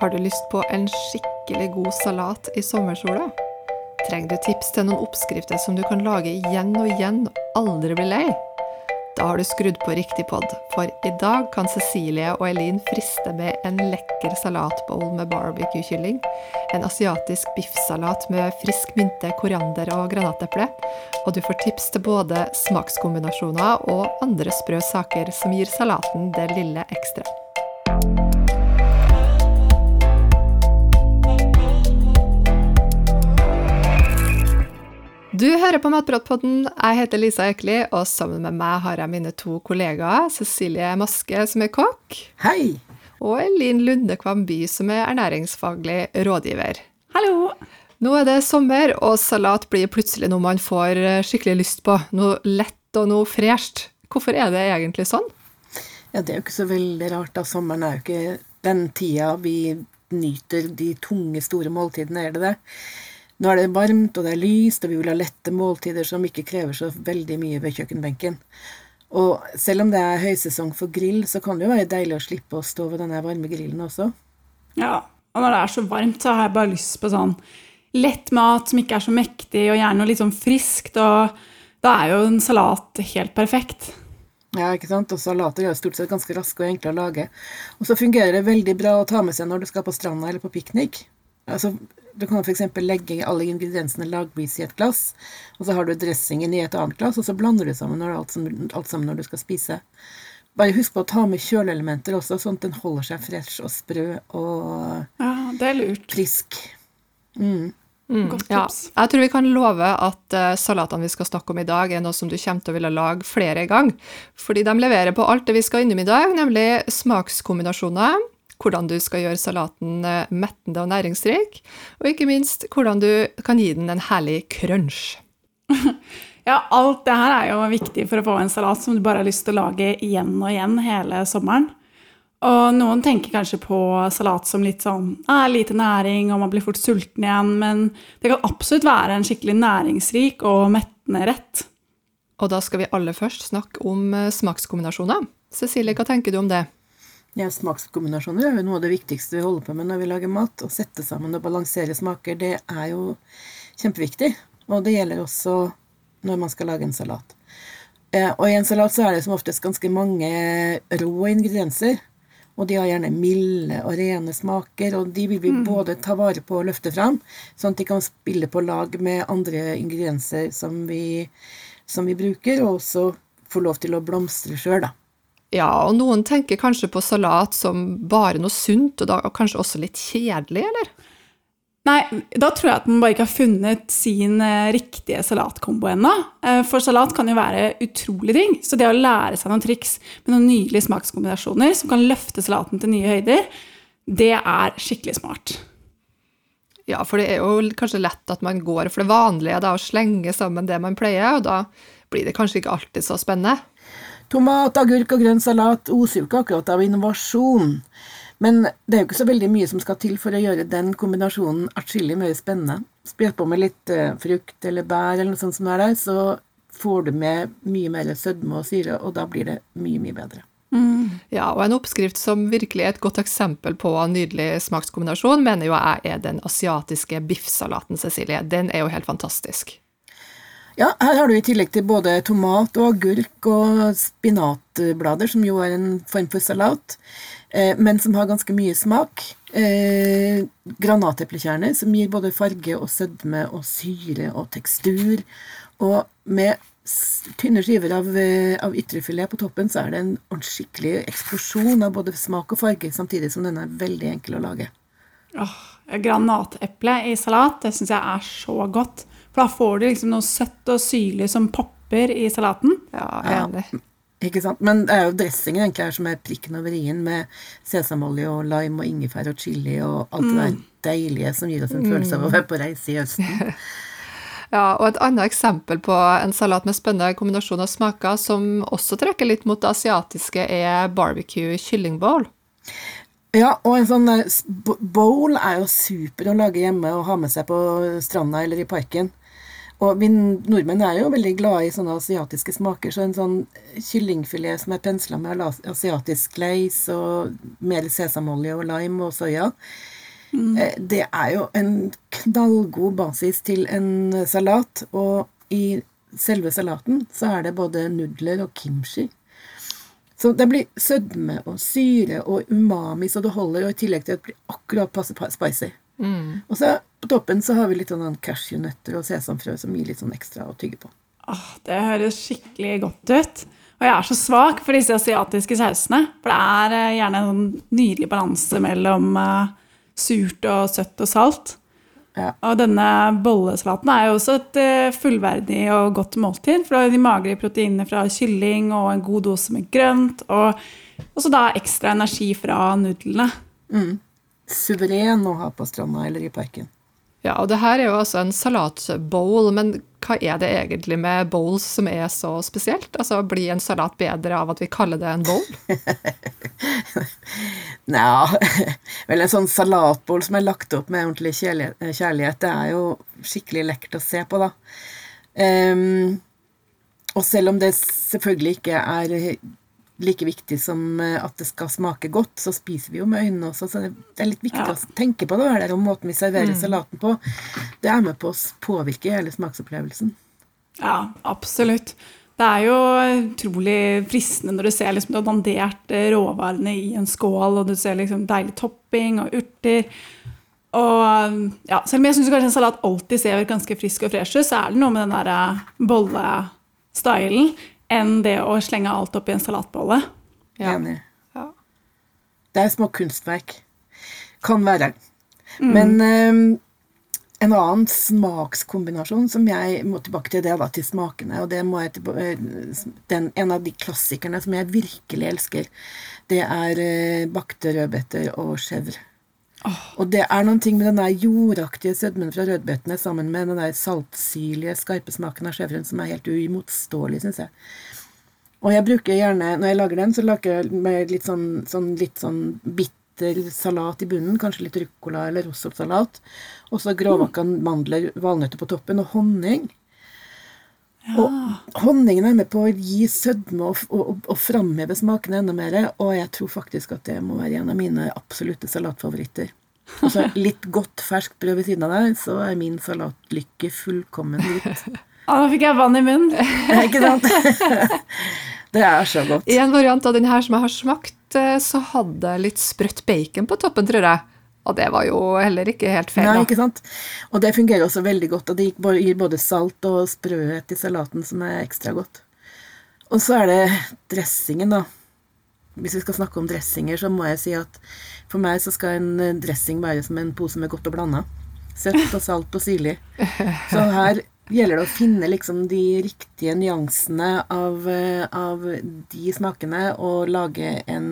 Har du lyst på en skikkelig god salat i sommersola? Trenger du tips til noen oppskrifter som du kan lage igjen og igjen og aldri bli lei? Da har du skrudd på riktig pod, for i dag kan Cecilie og Elin friste med en lekker salatbowl med barbecue-kylling, en asiatisk biffsalat med frisk mynte, koriander og granateple, og du får tips til både smakskombinasjoner og andre sprø saker som gir salaten det lille ekstra. Du hører på Matpratpodden. Jeg heter Lisa Økli, og sammen med meg har jeg mine to kollegaer. Cecilie Maske, som er kokk. Hei! Og Elin Lunde Kvamby, som er ernæringsfaglig rådgiver. Hallo! Nå er det sommer, og salat blir plutselig noe man får eh, skikkelig lyst på. Noe lett og noe fresht. Hvorfor er det egentlig sånn? Ja, Det er jo ikke så veldig rart, da. Sommeren er jo ikke den tida vi nyter de tunge, store måltidene, er det det? Nå er det varmt, og det er lyst, og vi vil ha lette måltider som ikke krever så veldig mye ved kjøkkenbenken. Og selv om det er høysesong for grill, så kan det jo være deilig å slippe å stå ved denne varme grillen også. Ja, og når det er så varmt, så har jeg bare lyst på sånn lett mat som ikke er så mektig, og gjerne noe litt sånn friskt, og da er jo en salat helt perfekt. Ja, ikke sant? Og salater er jo stort sett ganske raske og enkle å lage. Og så fungerer det veldig bra å ta med seg når du skal på stranda eller på piknik. Altså, du kan f.eks. legge alle ingrediensene lagvis i et glass, og så har du dressingen i et annet glass, og så blander du sammen når alt, sammen, alt sammen når du skal spise. Bare husk på å ta med kjøleelementer også, sånn at den holder seg fresh og sprø og Ja, det er lurt. frisk. Mm. Mm, Ja, jeg tror vi kan love at uh, salatene vi skal snakke om i dag, er noe som du kommer til å ville lage flere ganger. Fordi de leverer på alt det vi skal innom i dag, nemlig smakskombinasjoner, hvordan du skal gjøre salaten eh, mettende og næringsrik, og ikke minst hvordan du kan gi den en herlig crunch. Ja, alt det her er jo viktig for å få en salat som du bare har lyst til å lage igjen og igjen hele sommeren. Og noen tenker kanskje på salat som litt sånn ah, lite næring, og man blir fort sulten igjen, men det kan absolutt være en skikkelig næringsrik og mettende rett. Og da skal vi aller først snakke om eh, smakskombinasjoner. Cecilie, hva tenker du om det? Ja, Smakskombinasjoner er jo noe av det viktigste vi holder på med når vi lager mat. Å sette sammen og balansere smaker, det er jo kjempeviktig. Og det gjelder også når man skal lage en salat. Eh, og i en salat så er det som oftest ganske mange rå ingredienser. Og de har gjerne milde og rene smaker, og de vil vi både ta vare på og løfte fram, sånn at de kan spille på lag med andre ingredienser som vi, som vi bruker, og også få lov til å blomstre sjøl, da. Ja, og noen tenker kanskje på salat som bare noe sunt, og da kanskje også litt kjedelig, eller? Nei, da tror jeg at man bare ikke har funnet sin eh, riktige salatkombo ennå. Eh, for salat kan jo være utrolig ting, så det å lære seg noen triks med noen nydelige smakskombinasjoner som kan løfte salaten til nye høyder, det er skikkelig smart. Ja, for det er jo kanskje lett at man går for det vanlige, da, å slenge sammen det man pleier, og da blir det kanskje ikke alltid så spennende. Tomat, agurk og grønn salat oser jo ikke akkurat av innovasjon. Men det er jo ikke så veldig mye som skal til for å gjøre den kombinasjonen atskillig mer spennende. Spre på med litt eh, frukt eller bær eller noe sånt som er der, så får du med mye mer sødme og syre, og da blir det mye, mye bedre. Ja, og en oppskrift som virkelig er et godt eksempel på en nydelig smakskombinasjon, mener jo jeg er den asiatiske biffsalaten, Cecilie. Den er jo helt fantastisk. Ja, her har du i tillegg til både tomat og agurk og spinatblader, som jo er en form for salat, eh, men som har ganske mye smak. Eh, granateplekjerner, som gir både farge og sødme og syre og tekstur. Og med tynne skiver av, eh, av ytrefilet på toppen, så er det en skikkelig eksplosjon av både smak og farge, samtidig som den er veldig enkel å lage. Åh, granateple i salat, det syns jeg er så godt. For da får du liksom noe søtt og syrlig som popper i salaten. Ja, jeg enig. Ikke sant? Men det er jo dressingen egentlig her som er prikken over i-en, med sesamolje og lime og ingefær og chili og alt det der deilige som gir oss en følelse av å være på reise i Østen. Ja, og et annet eksempel på en salat med spennende kombinasjon av smaker som også trekker litt mot det asiatiske, er barbecue kyllingbowl. Ja, og en sånn eh, bowl er jo super å lage hjemme og ha med seg på stranda eller i parken. Og vi nordmenn er jo veldig glade i sånne asiatiske smaker, så en sånn kyllingfilet som er pensla med asiatisk leis og mer sesamolje og lime og soya, mm. det er jo en knallgod basis til en salat. Og i selve salaten så er det både nudler og kimchi. Så det blir sødme og syre og umami så det holder, og i tillegg til at det blir akkurat passe pa- spicy. Og så på toppen så har vi litt sånn cashewnøtter og sesamfrø som gir litt sånn ekstra å tygge på. Åh, det høres skikkelig godt ut. Og jeg er så svak for disse asiatiske sausene. For det er eh, gjerne en sånn nydelig balanse mellom eh, surt og søtt og salt. Ja. Og denne bollesalaten er jo også et eh, fullverdig og godt måltid. For da har de magre proteinene fra kylling og en god dose med grønt. Og også da ekstra energi fra nudlene. Suveren å ha på stranda eller i parken. Ja, og det her er jo altså en salatbowl, men hva er det egentlig med bowls som er så spesielt? Altså, Blir en salat bedre av at vi kaller det en bowl? Nja, vel en sånn salatbowl som er lagt opp med ordentlig kjærlighet, det er jo skikkelig lekkert å se på, da. Um, og selv om det selvfølgelig ikke er like viktig som eh, at det skal smake godt, så spiser vi jo med øynene også, så det er litt viktig Ja. å tenke på det her, og måten vi serverer salaten på. Det er med på å påvirke hele smaksopplevelsen. Ja, absolutt. Det er jo utrolig fristende når du ser liksom, du har dandert eh, råvarene i en skål, og du ser liksom deilig topping og urter. Og ja, Selv om jeg syns kanskje en salat alltid ser ganske frisk og fresh ut, så er det noe med den der eh, bollestylen enn det å slenge alt opp i en salatbolle. Ja. Enig. Ja. Det er små kunstverk. Kan være. Men um, en annen smakskombinasjon som jeg må tilbake til, det er da til smakene. Og det må jeg eh, den, En av de klassikerne som jeg virkelig elsker, det er eh, bakte rødbeter og chèvre. Og det er noen ting med den der jordaktige sødmen fra rødbetene sammen med den der saltsyrlige, skarpe smaken av chèvren som er helt uimotståelig, syns jeg. Og jeg bruker gjerne, når jeg lager den, så lager jeg med litt sånn, sånn, litt sånn bitter salat i bunnen. Kanskje litt ruccola eller rossoppsalat, Og så grovhakka mandler, valnøtter på toppen, og honning. Og honningen er med på å gi sødme og, og, og, framheve smakene enda mer. Og jeg tror faktisk at det må være en av mine absolutte salatfavoritter. Og så litt godt ferskt brød ved siden av der, så er min salatlykke fullkommen gitt. Ah, nå fikk jeg vann i munnen. Ikke sant? Det er så godt. I en variant av den her som jeg har smakt, eh, så hadde jeg litt sprøtt bacon på toppen, tror jeg. Og det var jo heller ikke helt feil. Nei, da. ikke sant? Og det fungerer også veldig godt, og det gir både- salt og sprøhet i salaten som er ekstra godt. Og så er det dressingen, da. Hvis vi skal snakke om dressinger, så må jeg si at for meg så skal en eh, dressing være som en pose med godt og blanda. Søtt og salt og syrlig. Så her gjelder det å finne liksom de riktige nyansene av, eh, av de smakene, og lage en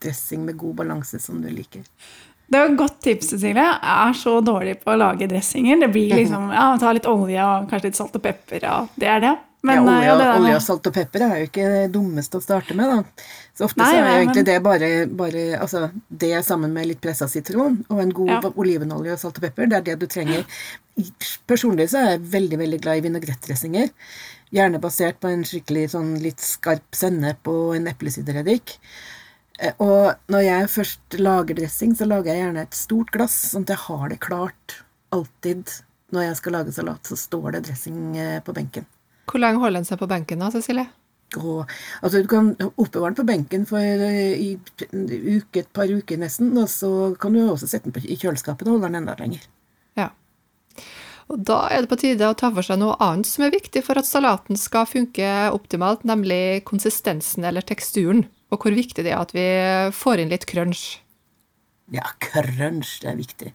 dressing med god balanse som du liker. Det var et godt tips, Cecilie. Jeg er så dårlig på å lage dressinger. Det blir liksom, ja, Ta litt olje og kanskje litt salt og pepper, og det er det. Men, ja, eh, olje, ja, det olje og salt og pepper er jo ikke det dummeste å starte med, da. Så ofte Nei, så er jo egentlig men- det bare, bare altså, det sammen med litt pressa sitron og en god Ja. olivenolje og salt og pepper, det er det du trenger. Personlig så er jeg veldig, veldig glad i vinegrettdressinger. Gjerne basert på en skikkelig sånn litt skarp sennep og en eplesidereddik. Eh, Og når jeg først lager dressing, så lager jeg gjerne et stort glass, sånn at jeg har det klart alltid. Når jeg skal lage salat, så står det dressing eh, på benken. Hvor lenge holder den seg på benken da, Cecilie? Og, altså Du kan oppbevare den på benken for eh, i uke, et par uker nesten, og så kan du også sette den på, i kjøleskapet og holde den enda lenger. Ja. Og da er det på tide å ta for seg noe annet som er viktig for at salaten skal funke optimalt, nemlig konsistensen eller teksturen, og hvor viktig det er at vi får inn litt crunch. Ja, crunch, det er viktig.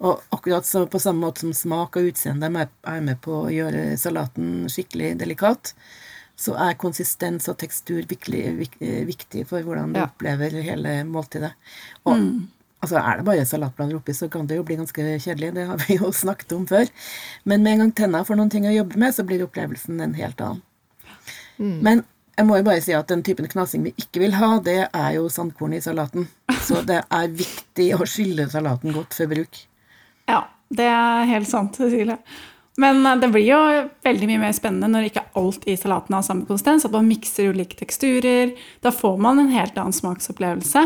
Og akkurat så på samme måte som smak og utseende er med- på å gjøre salaten skikkelig delikat, så er konsistens og tekstur virkelig viktig for hvordan du Ja. opplever hele måltidet. Og altså, er det bare salatblander oppi, så kan det jo bli ganske kjedelig. Det har vi jo snakket om før. Men med en gang tenna får noen ting å jobbe med, så blir opplevelsen en helt annen. Men jeg må jo bare si at den typen knasing vi ikke vil ha, det er jo sandkorn i salaten. Så det er viktig å skylle salaten godt før bruk. Ja, det er helt sant, Cecilie. Men eh, det blir jo veldig mye mer spennende når ikke alt i salaten har samme konsistens. At man mikser ulike teksturer. Da får man en helt annen smaksopplevelse.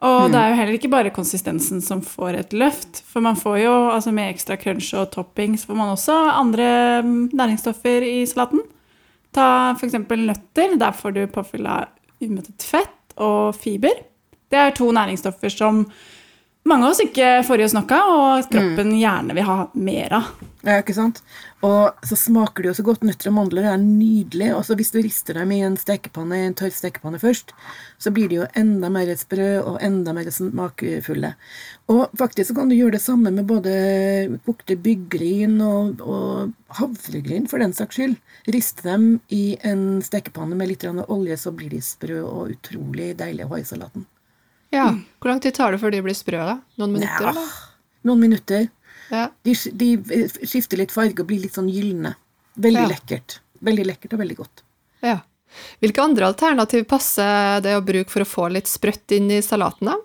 Og det er jo heller ikke bare konsistensen som får et løft. For man får jo, altså med ekstra crunch og topping, så får man også andre mm, næringsstoffer i salaten. Ta f.eks. nøtter. Der får du påfyll av umettet fett og fiber. Det er to næringsstoffer som mange av oss ikke får i oss noe, og kroppen gjerne vil ha mer av. Ja, ikke sant? Og så smaker det jo så godt. Nøtter og mandler er nydelig. Og så hvis du rister dem i en stekepanne, i en tørr stekepanne først, så blir de jo enda mer sprø og enda mer smakfulle. Og faktisk så kan du gjøre det samme med både kokte byggryn og, og havregryn, for den saks skyld. Riste dem i en stekepanne med litt olje, så blir de sprø og utrolig deilige å ha i salaten. Ja. Hvor lang tid tar det før de blir sprø, da? Noen minutter, Ja, eller? noen minutter. Ja. De, de skifter litt farge og blir litt sånn gylne. Veldig Ja. lekkert. Veldig lekkert og veldig godt. ja. Hvilke andre alternativ passer det å bruke for å få litt sprøtt inn i salaten, da?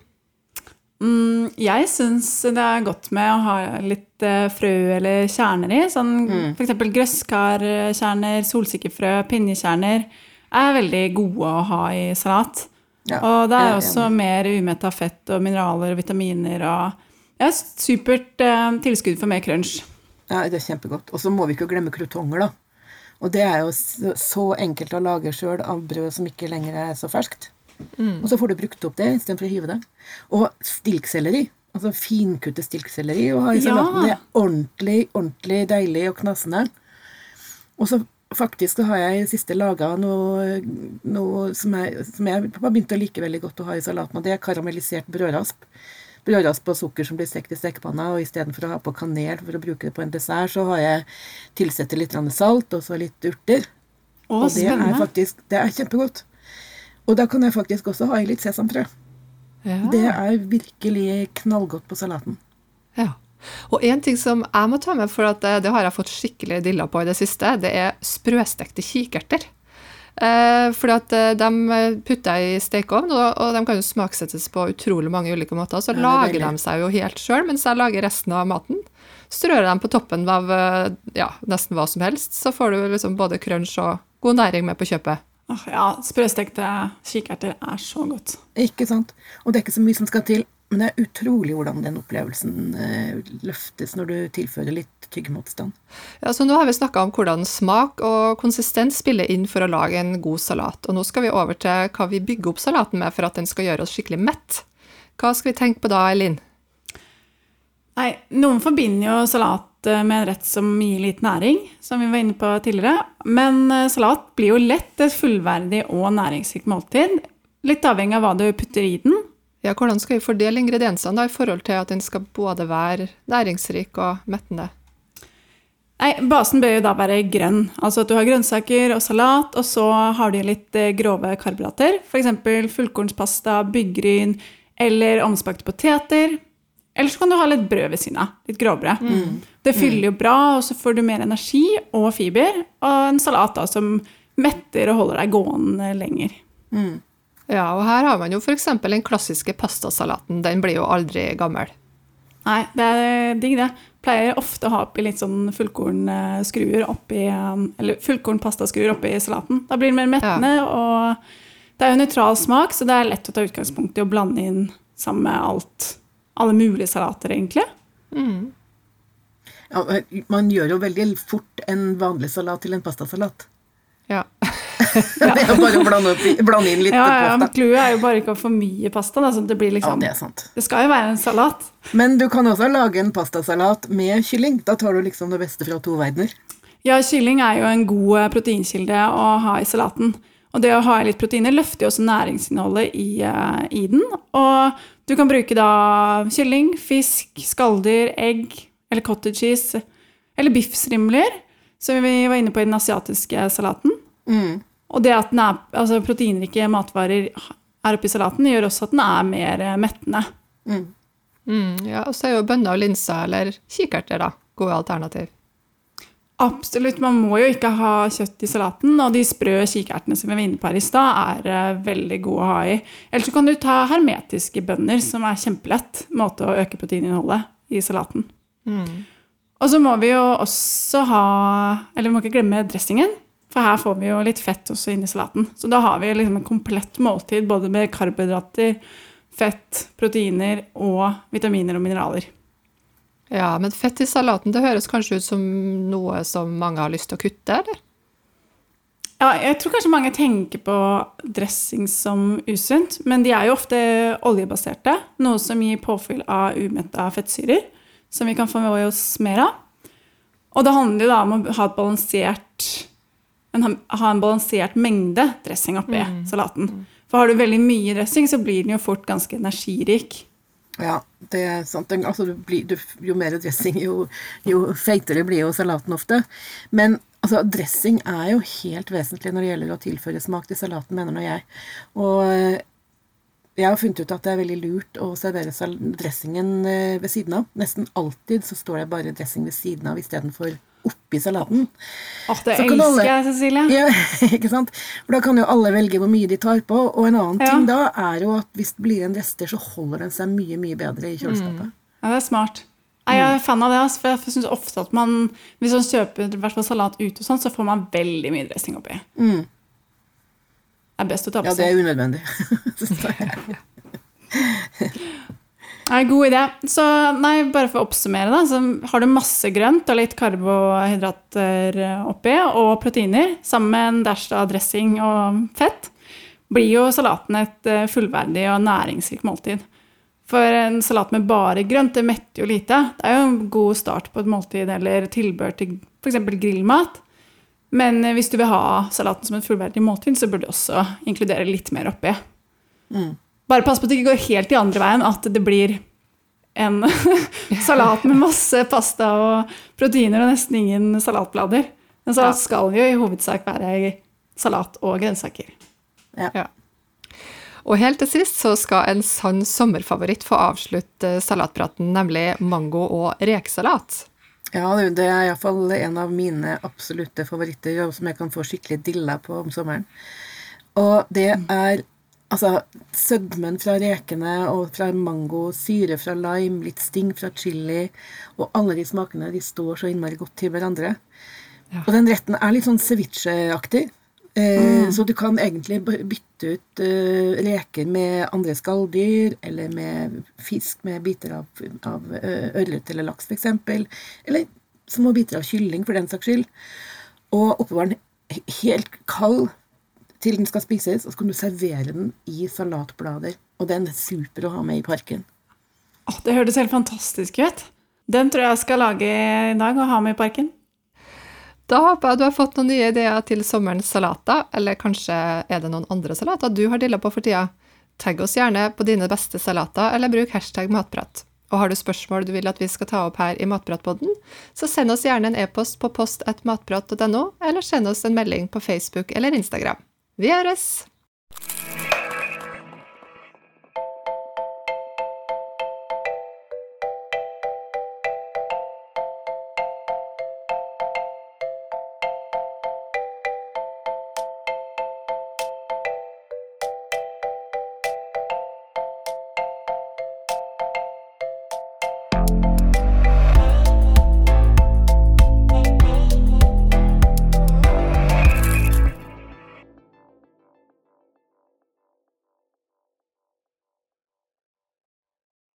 Mm, jeg syns det er godt med å ha litt eh, frø eller kjerner i. Sånn, For eksempel grøsskarkjerner, solsikkefrø, pinjekjerner er veldig gode å ha i salat. Ja, og det er også mer umetta fett og mineraler og vitaminer og ja, supert eh, tilskudd for mer crunch. Ja, det er kjempegodt. Og så må vi ikke glemme krutonger, da. Og det er jo så, enkelt å lage sjøl av brød som ikke lenger er så ferskt. Og så får du brukt opp det istedenfor å hive det. Og stilkselleri. Altså finkuttet stilkselleri og ha i Ja. Det er ordentlig, ordentlig deilig og knasende. Og så faktisk så har jeg i det siste laga noe, noe som, jeg, som jeg har begynt å like veldig godt å ha i salaten, og det er karamellisert brødrasp. Brødrasp og sukker som blir stekt i stekepanna, og istedenfor å ha på kanel for å bruke det på en dessert, så har jeg tilsetter litt salt og så litt urter. Å, og det er faktisk det er kjempegodt. Og da kan jeg faktisk også ha i litt sesamfrø. Ja. Det er virkelig knallgodt på salaten. Ja. Og en ting som jeg må ta med, for at det, det har jeg fått skikkelig dilla på i det siste, det er sprøstekte kikerter. Eh, fordi at eh, de putter jeg i stekeovn, og, og de kan jo smaksettes på utrolig mange ulike måter. Så Ja, er lager de seg jo helt sjøl, mens jeg lager resten av maten. Strør dem på toppen av eh, ja, nesten hva som helst, så får du liksom både crunch og god næring med på kjøpet. Åh, ja, sprøstekte kikerter er så godt. Ikke sant? Og det er ikke så mye som skal til, men det er utrolig hvordan den opplevelsen eh, løftes når du tilfører litt tyggemotstand. Ja, så nå har vi snakka om hvordan smak og konsistens spiller inn for å lage en god salat. Og nå skal vi over til hva vi bygger opp salaten med for at den skal gjøre oss skikkelig mett. Hva skal vi tenke på da, Elin? Nei, noen forbinder jo salat eh, med en rett som gir litt næring, som vi var inne på tidligere. Men eh, salat blir jo lett et fullverdig og næringsrikt måltid. Litt avhengig av hva du putter i den. Ja, hvordan skal vi fordele ingrediensene da, i forhold til at den skal både være næringsrik og mettende? Nei, Basen bør jo da være grønn. Altså at du har grønnsaker og salat, og så har du litt eh, grove karbohydrater. F.eks. fullkornspasta, byggryn eller omspakte poteter. Eller så kan du ha litt brød ved siden av. Litt grovbrød. Det fyller jo bra, og så får du mer energi og fiber. Og en salat da som metter og holder deg gående lenger. Ja, og her har man jo f.eks. den klassiske pastasalaten. Den blir jo aldri gammel. Nei, det er digg, det. Pleier ofte å ha oppi litt sånn fullkornskruer oppi um, Eller fullkornpastaskruer oppi salaten. Da blir det mer mettende, og det er jo nøytral smak, så det er lett å ta utgangspunkt i å blande inn sammen med alt. Alle mulige salater, egentlig. Ja, man gjør jo veldig fort en vanlig salat til en pastasalat. Ja. Det er bare å blande, opp, blande inn litt Ja, ja, men. Clouet er jo bare ikke å ha for mye pasta. Da, sånn det, blir Ja, liksom, det sant. det skal jo være en salat. Men du kan også lage en pastasalat med kylling. Da tar du liksom det beste fra to verdener. Ja, kylling er jo en god eh, proteinkilde å ha i salaten. Og det å ha litt proteiner løfter jo også næringsinnholdet i, eh, i den. Og du kan bruke da kylling, fisk, skalldyr, egg eller cottage cheese. Eller biffstrimler, som vi var inne på i den asiatiske salaten. Mm. Og det at den er, altså proteinrike matvarer er oppi salaten, gjør også at den er mer eh, mettende. Mm, ja, og så er jo bønner og linser eller kikerter da, gode alternativ. Absolutt, man må jo ikke ha kjøtt i salaten, og de sprø kikertene som vi var inne på her i stad, er eh, veldig gode å ha i. Eller så kan du ta hermetiske bønner, som er kjempelett måte å øke proteininnholdet i salaten. Og så må vi jo også ha Eller vi må ikke glemme dressingen. For her får vi jo litt fett også inn i salaten. Så da har vi liksom en komplett måltid både med karbohydrater, fett, proteiner og vitaminer og mineraler. Ja, men fett i salaten, det høres kanskje ut som noe som mange har lyst til å kutte, eller? Ja, jeg tror kanskje mange tenker på dressing som usunt, men de er jo ofte oljebaserte, noe som gir påfyll av umetta fettsyrer, som vi kan få med oss mer av. Og det handler jo da om å ha, et balansert, en, ha en balansert mengde dressing oppi salaten. For har du veldig mye dressing, så blir den jo fort ganske energirik. Ja, det er sant. Altså, du blir, du, jo mer dressing, jo, jo feitere blir jo salaten ofte. Men altså, dressing er jo helt vesentlig når det gjelder å tilføre smak til salaten, mener nå jeg. Og eh, jeg har funnet ut at det er veldig lurt å servere dressingen eh, ved siden av. Nesten alltid så står det bare dressing ved siden av istedenfor oppi salaten. Åh, det elsker alle- jeg, Cecilie. Ja, ikke sant? For da kan jo alle velge hvor mye de tar på. Og en annen Ja. ting da er jo at hvis det blir en rester, så holder den seg mye, mye bedre i kjøleskapet. Ja, det er smart. Jeg er fan av det, for jeg synes ofte at man, hvis man kjøper salat ute, sånn, så får man veldig mye dressing oppi. Mm. Det er best å ta på Ja, det er unødvendig. Nei, god idé. Så nei, bare for å oppsummere, da, så har du masse grønt og litt karbohydrater oppi, og proteiner, sammen med en dash av dressing og fett, blir jo salaten et eh, fullverdig og næringsrikt måltid. For en salat med bare grønt, det metter jo lite. Det er jo en god start på et måltid eller tilbør til f.eks. grillmat. Men eh, hvis du vil ha salaten som et fullverdig måltid, så burde du også inkludere litt mer oppi. Bare pass på at det ikke går helt i andre veien, at det blir en salat med masse pasta og proteiner og nesten ingen salatblader. En salat Ja. skal jo i hovedsak være salat og grønnsaker. Ja. Og helt til sist så skal en sann sommerfavoritt få avslutte salatpraten, nemlig mango- og rekesalat. Ja, det det er iallfall en av mine absolutte favoritter, som jeg kan få skikkelig dilla på om sommeren. Og det er altså sødmen fra rekene og fra mango, syre fra lime, litt sting fra chili, og alle de smakene de står så innmari godt til hverandre. Ja. Og den retten er litt sånn ceviche-aktig. Eh, Så du kan egentlig bytte ut uh, reker med andre skalldyr, eller med fisk med biter av, av eh, ørret eller laks, f.eks. Eller små biter av kylling, for den saks skyld. Og oppbevare den helt kald til den skal spises, og så kan du servere den i salatblader. Og den er super å ha med i parken. Oh, det hørtes helt fantastisk ut. Den tror jeg jeg skal lage i dag og ha med i parken. Da håper jeg du har fått noen nye ideer til sommerens salater, eller kanskje er det noen andre salater du har dilla på for tida? Tagg oss gjerne på dine beste salater, eller bruk hashtag matprat. Og har du spørsmål du vil at vi skal ta opp her i Matpratpodden, så send oss gjerne en e-post på post.matprat.no, eller send oss en melding på Facebook eller Instagram. Vi høres!